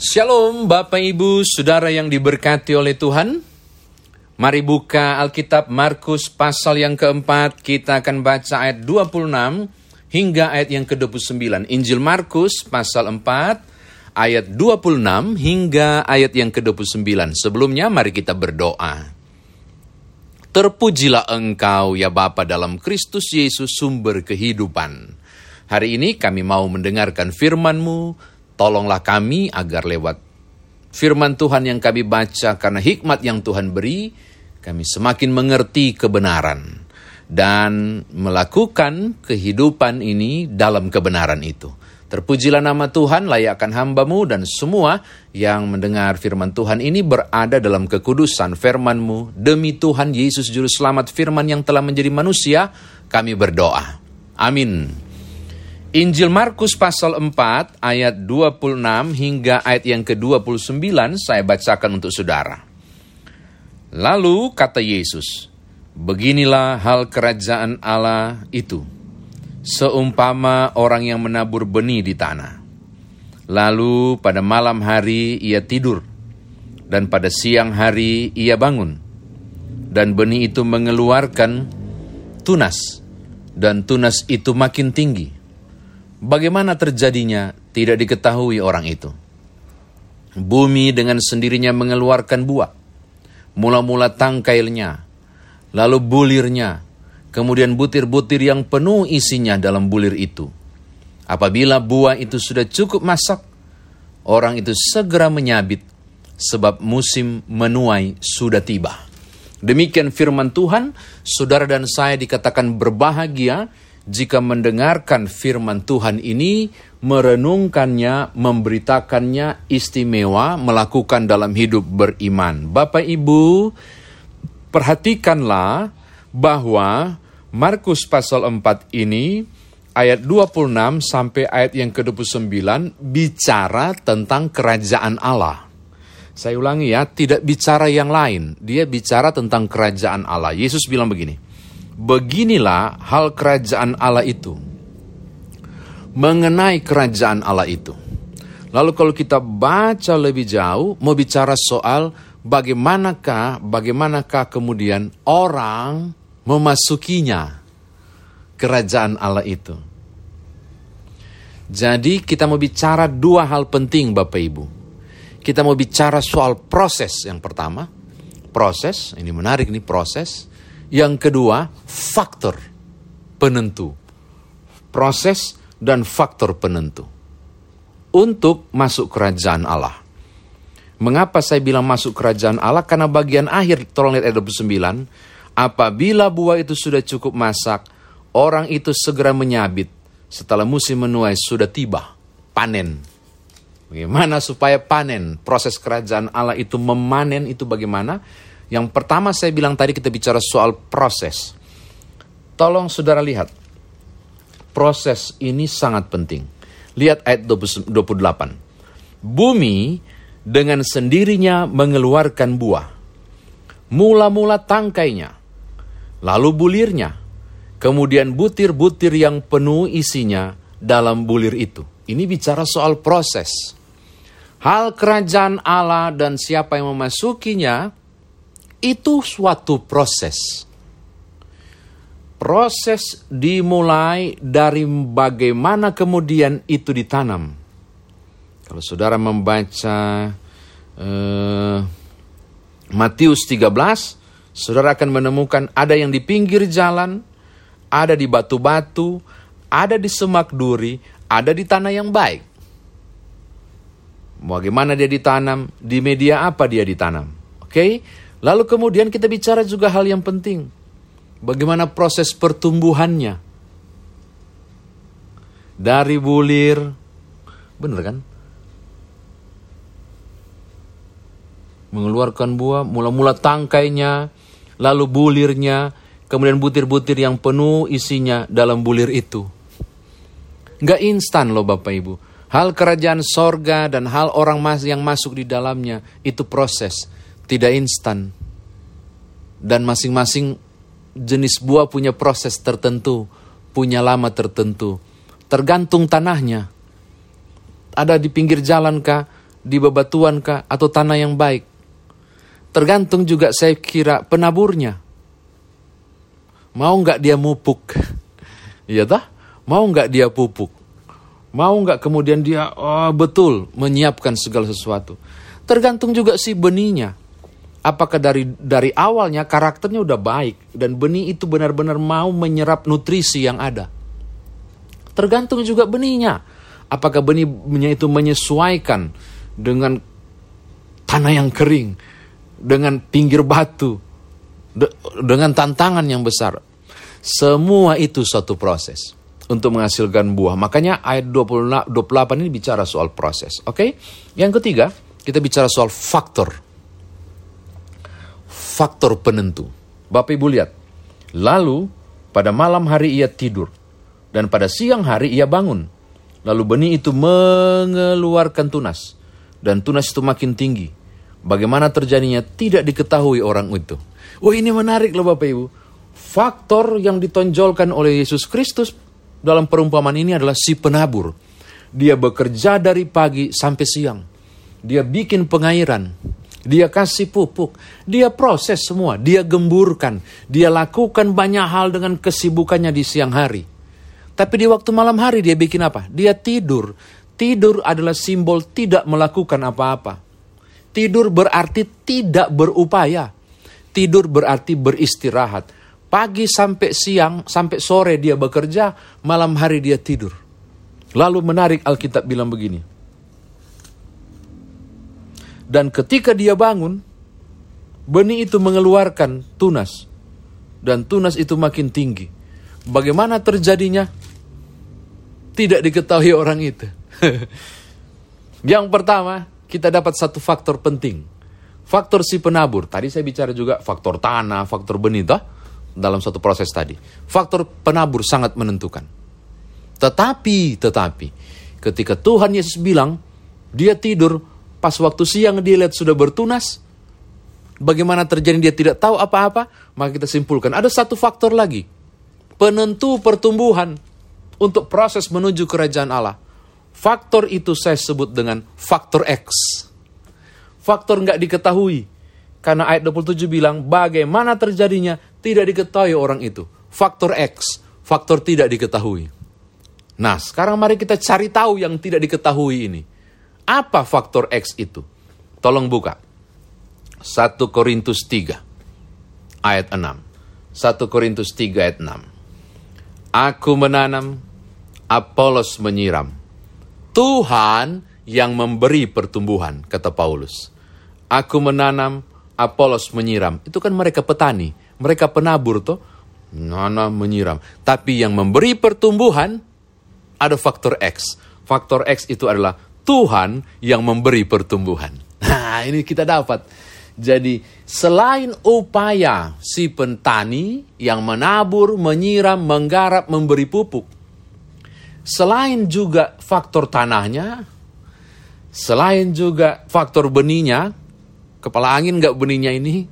Shalom Bapak Ibu Saudara yang diberkati oleh Tuhan. Mari buka Alkitab Markus pasal yang keempat. Kita akan baca ayat 26 hingga ayat yang ke-29 Injil Markus pasal 4 ayat 26 hingga ayat yang ke-29 Sebelumnya mari kita berdoa. Terpujilah engkau ya Bapa dalam Kristus Yesus sumber kehidupan. Hari ini kami mau mendengarkan firman-Mu Tolonglah kami agar lewat firman Tuhan yang kami baca karena hikmat yang Tuhan beri, kami semakin mengerti kebenaran dan melakukan kehidupan ini dalam kebenaran itu. Terpujilah nama Tuhan, layakkan hambamu dan semua yang mendengar firman Tuhan ini berada dalam kekudusan firmanmu. Demi Tuhan Yesus Juru Selamat firman yang telah menjadi manusia, kami berdoa. Amin. Injil Markus pasal 4 ayat 26 hingga ayat yang ke-29 saya bacakan untuk saudara. Lalu kata Yesus, Beginilah hal kerajaan Allah itu, seumpama orang yang menabur benih di tanah. Lalu pada malam hari ia tidur, dan pada siang hari ia bangun, dan benih itu mengeluarkan tunas, dan tunas itu makin tinggi Bagaimana terjadinya tidak diketahui orang itu. Bumi dengan sendirinya mengeluarkan buah. Mula-mula tangkailnya, lalu bulirnya, kemudian butir-butir yang penuh isinya dalam bulir itu. Apabila buah itu sudah cukup masak, orang itu segera menyabit sebab musim menuai sudah tiba. Demikian firman Tuhan, saudara dan saya dikatakan berbahagia jika mendengarkan firman Tuhan ini, merenungkannya, memberitakannya istimewa, melakukan dalam hidup beriman. Bapak Ibu, perhatikanlah bahwa Markus pasal 4 ini ayat 26 sampai ayat yang ke-29 bicara tentang kerajaan Allah. Saya ulangi ya, tidak bicara yang lain. Dia bicara tentang kerajaan Allah. Yesus bilang begini, Beginilah hal kerajaan Allah itu. Mengenai kerajaan Allah itu. Lalu kalau kita baca lebih jauh, mau bicara soal bagaimanakah, bagaimanakah kemudian orang memasukinya kerajaan Allah itu. Jadi kita mau bicara dua hal penting Bapak Ibu. Kita mau bicara soal proses yang pertama. Proses, ini menarik nih proses. Yang kedua, faktor penentu. Proses dan faktor penentu. Untuk masuk kerajaan Allah. Mengapa saya bilang masuk kerajaan Allah? Karena bagian akhir, tolong lihat ayat 29. Apabila buah itu sudah cukup masak, orang itu segera menyabit. Setelah musim menuai sudah tiba, panen. Bagaimana supaya panen? Proses kerajaan Allah itu memanen itu bagaimana? Yang pertama saya bilang tadi kita bicara soal proses. Tolong saudara lihat. Proses ini sangat penting. Lihat ayat 28. Bumi dengan sendirinya mengeluarkan buah. Mula-mula tangkainya, lalu bulirnya, kemudian butir-butir yang penuh isinya dalam bulir itu. Ini bicara soal proses. Hal kerajaan Allah dan siapa yang memasukinya itu suatu proses. Proses dimulai dari bagaimana kemudian itu ditanam. Kalau saudara membaca uh, Matius 13, saudara akan menemukan ada yang di pinggir jalan, ada di batu-batu, ada di semak duri, ada di tanah yang baik. Bagaimana dia ditanam? Di media apa dia ditanam? Oke, okay? Lalu kemudian kita bicara juga hal yang penting. Bagaimana proses pertumbuhannya. Dari bulir, benar kan? Mengeluarkan buah, mula-mula tangkainya, lalu bulirnya, kemudian butir-butir yang penuh isinya dalam bulir itu. Nggak instan loh Bapak Ibu. Hal kerajaan sorga dan hal orang yang masuk di dalamnya itu proses tidak instan. Dan masing-masing jenis buah punya proses tertentu, punya lama tertentu. Tergantung tanahnya. Ada di pinggir jalan kah? di bebatuan kah, atau tanah yang baik. Tergantung juga saya kira penaburnya. Mau nggak dia mupuk? Iya dah? Mau nggak dia pupuk? Mau nggak kemudian dia oh, betul menyiapkan segala sesuatu? Tergantung juga si benihnya. Apakah dari dari awalnya karakternya udah baik dan benih itu benar-benar mau menyerap nutrisi yang ada. Tergantung juga benihnya. Apakah benihnya itu menyesuaikan dengan tanah yang kering, dengan pinggir batu, de dengan tantangan yang besar. Semua itu suatu proses untuk menghasilkan buah. Makanya ayat 28 ini bicara soal proses. Oke? Okay? Yang ketiga, kita bicara soal faktor faktor penentu. Bapak Ibu lihat, lalu pada malam hari ia tidur, dan pada siang hari ia bangun. Lalu benih itu mengeluarkan tunas, dan tunas itu makin tinggi. Bagaimana terjadinya tidak diketahui orang itu. Oh ini menarik loh Bapak Ibu. Faktor yang ditonjolkan oleh Yesus Kristus dalam perumpamaan ini adalah si penabur. Dia bekerja dari pagi sampai siang. Dia bikin pengairan. Dia kasih pupuk, dia proses semua, dia gemburkan, dia lakukan banyak hal dengan kesibukannya di siang hari. Tapi di waktu malam hari dia bikin apa? Dia tidur. Tidur adalah simbol tidak melakukan apa-apa. Tidur berarti tidak berupaya. Tidur berarti beristirahat. Pagi sampai siang, sampai sore dia bekerja, malam hari dia tidur. Lalu menarik Alkitab bilang begini, dan ketika dia bangun, benih itu mengeluarkan tunas. Dan tunas itu makin tinggi. Bagaimana terjadinya? Tidak diketahui orang itu. Yang pertama, kita dapat satu faktor penting. Faktor si penabur. Tadi saya bicara juga faktor tanah, faktor benih, toh? Dalam satu proses tadi. Faktor penabur sangat menentukan. Tetapi, tetapi, ketika Tuhan Yesus bilang, dia tidur, Pas waktu siang dia lihat sudah bertunas, bagaimana terjadi dia tidak tahu apa-apa, maka kita simpulkan ada satu faktor lagi. Penentu pertumbuhan untuk proses menuju kerajaan Allah. Faktor itu saya sebut dengan faktor X. Faktor nggak diketahui. Karena ayat 27 bilang bagaimana terjadinya tidak diketahui orang itu. Faktor X, faktor tidak diketahui. Nah sekarang mari kita cari tahu yang tidak diketahui ini. Apa faktor X itu? Tolong buka. 1 Korintus 3 ayat 6. 1 Korintus 3 ayat 6. Aku menanam, Apolos menyiram. Tuhan yang memberi pertumbuhan, kata Paulus. Aku menanam, Apolos menyiram. Itu kan mereka petani, mereka penabur toh. Nanam menyiram. Tapi yang memberi pertumbuhan ada faktor X. Faktor X itu adalah Tuhan yang memberi pertumbuhan. Nah, ini kita dapat. Jadi, selain upaya si petani yang menabur, menyiram, menggarap, memberi pupuk, selain juga faktor tanahnya, selain juga faktor benihnya, kepala angin nggak benihnya ini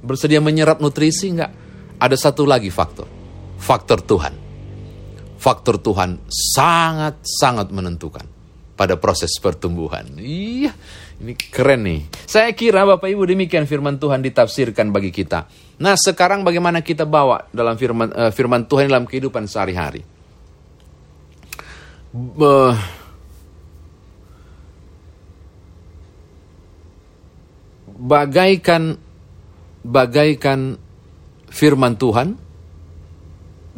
bersedia menyerap nutrisi nggak? Ada satu lagi faktor, faktor Tuhan. Faktor Tuhan sangat-sangat menentukan pada proses pertumbuhan. Iya, ini keren nih. Saya kira Bapak Ibu demikian firman Tuhan ditafsirkan bagi kita. Nah, sekarang bagaimana kita bawa dalam firman uh, firman Tuhan dalam kehidupan sehari-hari? Uh, bagaikan bagaikan firman Tuhan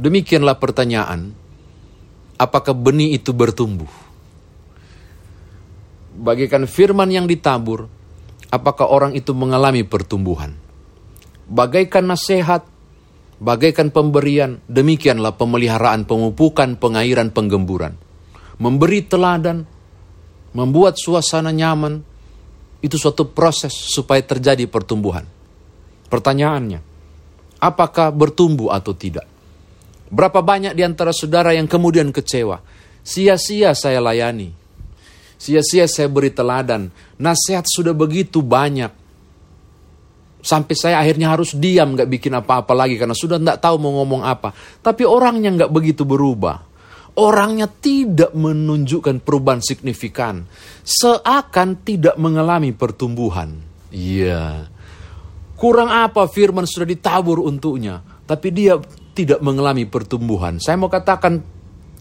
demikianlah pertanyaan apakah benih itu bertumbuh bagaikan firman yang ditabur, apakah orang itu mengalami pertumbuhan? Bagaikan nasihat, bagaikan pemberian, demikianlah pemeliharaan, pemupukan, pengairan, penggemburan. Memberi teladan, membuat suasana nyaman, itu suatu proses supaya terjadi pertumbuhan. Pertanyaannya, apakah bertumbuh atau tidak? Berapa banyak di antara saudara yang kemudian kecewa? Sia-sia saya layani, Sia-sia saya beri teladan. Nasihat sudah begitu banyak. Sampai saya akhirnya harus diam, gak bikin apa-apa lagi karena sudah tidak tahu mau ngomong apa. Tapi orangnya gak begitu berubah. orangnya tidak menunjukkan perubahan signifikan, seakan tidak mengalami pertumbuhan. Iya. Kurang apa firman sudah ditabur untuknya, tapi dia tidak mengalami pertumbuhan. Saya mau katakan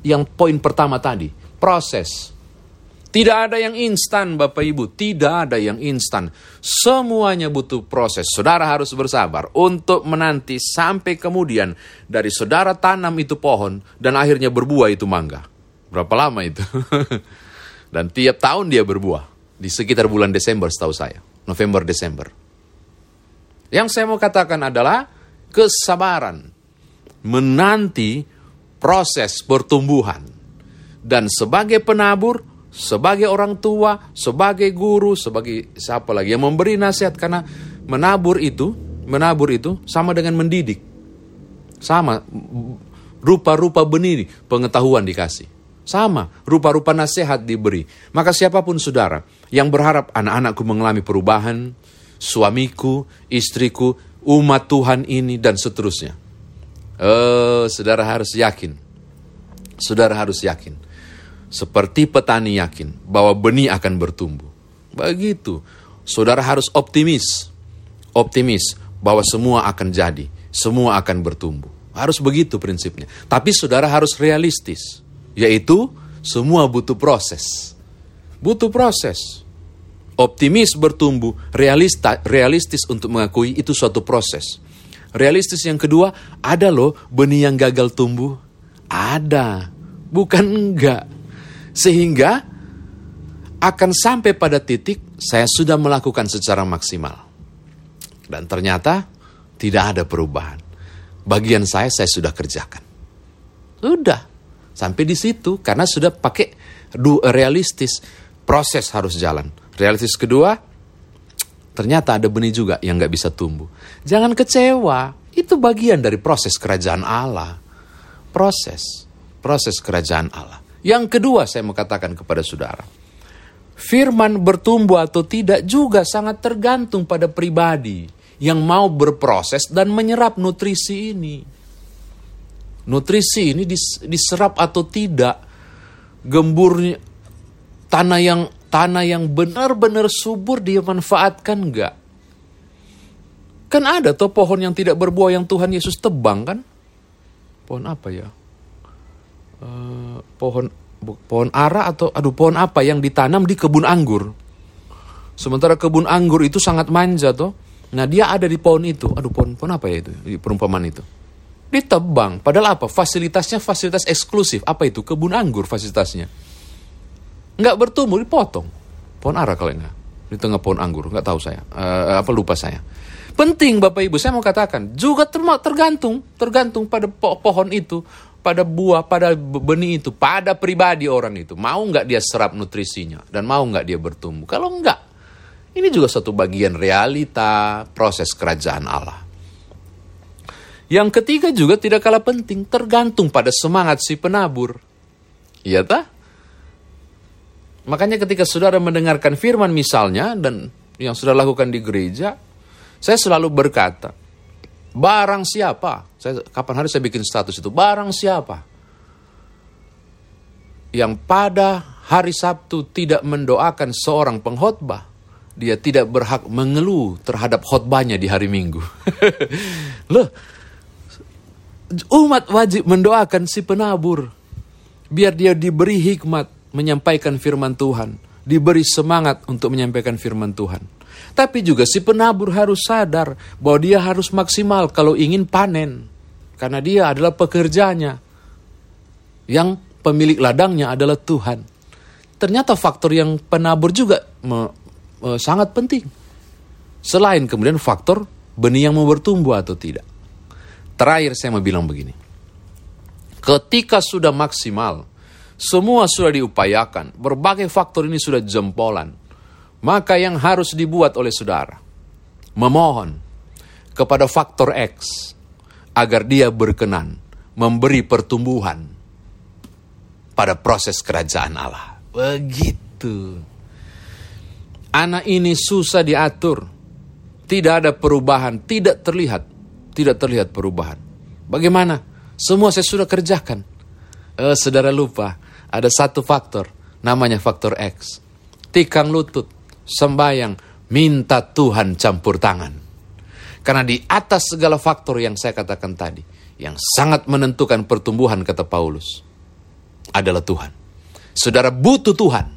yang poin pertama tadi, proses. Tidak ada yang instan Bapak Ibu, tidak ada yang instan. Semuanya butuh proses. Saudara harus bersabar untuk menanti sampai kemudian dari saudara tanam itu pohon dan akhirnya berbuah itu mangga. Berapa lama itu? dan tiap tahun dia berbuah. Di sekitar bulan Desember setahu saya. November, Desember. Yang saya mau katakan adalah kesabaran. Menanti proses pertumbuhan. Dan sebagai penabur, sebagai orang tua, sebagai guru, sebagai siapa lagi yang memberi nasihat karena menabur itu, menabur itu sama dengan mendidik. Sama rupa-rupa benih pengetahuan dikasih. Sama, rupa-rupa nasihat diberi. Maka siapa pun saudara yang berharap anak-anakku mengalami perubahan, suamiku, istriku, umat Tuhan ini, dan seterusnya. Eh, saudara harus yakin. Saudara harus yakin seperti petani yakin bahwa benih akan bertumbuh. Begitu. Saudara harus optimis. Optimis bahwa semua akan jadi, semua akan bertumbuh. Harus begitu prinsipnya. Tapi saudara harus realistis, yaitu semua butuh proses. Butuh proses. Optimis bertumbuh, realista, realistis untuk mengakui itu suatu proses. Realistis yang kedua, ada loh benih yang gagal tumbuh. Ada, bukan enggak. Sehingga akan sampai pada titik saya sudah melakukan secara maksimal. Dan ternyata tidak ada perubahan. Bagian saya saya sudah kerjakan. Sudah. Sampai di situ karena sudah pakai realistis. Proses harus jalan. Realistis kedua, ternyata ada benih juga yang nggak bisa tumbuh. Jangan kecewa. Itu bagian dari proses kerajaan Allah. Proses. Proses kerajaan Allah. Yang kedua saya mau katakan kepada saudara. Firman bertumbuh atau tidak juga sangat tergantung pada pribadi yang mau berproses dan menyerap nutrisi ini. Nutrisi ini diserap atau tidak gemburnya tanah yang tanah yang benar-benar subur dia manfaatkan enggak? Kan ada tuh pohon yang tidak berbuah yang Tuhan Yesus tebang kan? Pohon apa ya? Uh, pohon pohon ara atau aduh pohon apa yang ditanam di kebun anggur. Sementara kebun anggur itu sangat manja tuh. Nah dia ada di pohon itu. Aduh pohon pohon apa ya itu di perumpamaan itu. Ditebang. Padahal apa? Fasilitasnya fasilitas eksklusif. Apa itu? Kebun anggur fasilitasnya. Nggak bertumbuh, dipotong. Pohon ara kalau enggak. Di tengah pohon anggur. Nggak tahu saya. Uh, apa lupa saya. Penting Bapak Ibu, saya mau katakan. Juga tergantung. Tergantung pada pohon itu pada buah, pada benih itu, pada pribadi orang itu. Mau nggak dia serap nutrisinya dan mau nggak dia bertumbuh? Kalau nggak, ini juga satu bagian realita proses kerajaan Allah. Yang ketiga juga tidak kalah penting, tergantung pada semangat si penabur. Iya tak? Makanya ketika saudara mendengarkan firman misalnya, dan yang sudah lakukan di gereja, saya selalu berkata, Barang siapa, saya, kapan hari saya bikin status itu, barang siapa yang pada hari Sabtu tidak mendoakan seorang pengkhotbah, dia tidak berhak mengeluh terhadap khotbahnya di hari Minggu. Loh, umat wajib mendoakan si penabur, biar dia diberi hikmat menyampaikan firman Tuhan, diberi semangat untuk menyampaikan firman Tuhan. Tapi juga si penabur harus sadar bahwa dia harus maksimal kalau ingin panen. Karena dia adalah pekerjanya. Yang pemilik ladangnya adalah Tuhan. Ternyata faktor yang penabur juga me, me, sangat penting. Selain kemudian faktor benih yang mau bertumbuh atau tidak. Terakhir saya mau bilang begini. Ketika sudah maksimal, semua sudah diupayakan, berbagai faktor ini sudah jempolan maka yang harus dibuat oleh saudara, memohon kepada faktor X agar dia berkenan memberi pertumbuhan pada proses kerajaan Allah. Begitu. Anak ini susah diatur. Tidak ada perubahan, tidak terlihat. Tidak terlihat perubahan. Bagaimana? Semua saya sudah kerjakan. Eh, saudara lupa, ada satu faktor, namanya faktor X. Tikang lutut, sembayang, minta Tuhan campur tangan. Karena di atas segala faktor yang saya katakan tadi, yang sangat menentukan pertumbuhan kata Paulus, adalah Tuhan. Saudara butuh Tuhan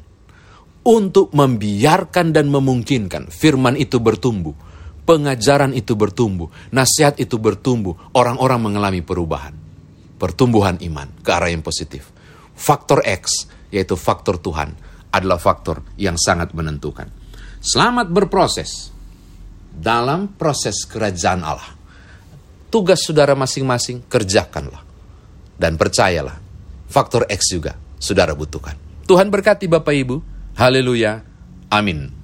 untuk membiarkan dan memungkinkan firman itu bertumbuh, pengajaran itu bertumbuh, nasihat itu bertumbuh, orang-orang mengalami perubahan pertumbuhan iman ke arah yang positif. Faktor X, yaitu faktor Tuhan, adalah faktor yang sangat menentukan. Selamat berproses dalam proses kerajaan Allah. Tugas saudara masing-masing kerjakanlah. Dan percayalah, faktor X juga saudara butuhkan. Tuhan berkati Bapak Ibu. Haleluya. Amin.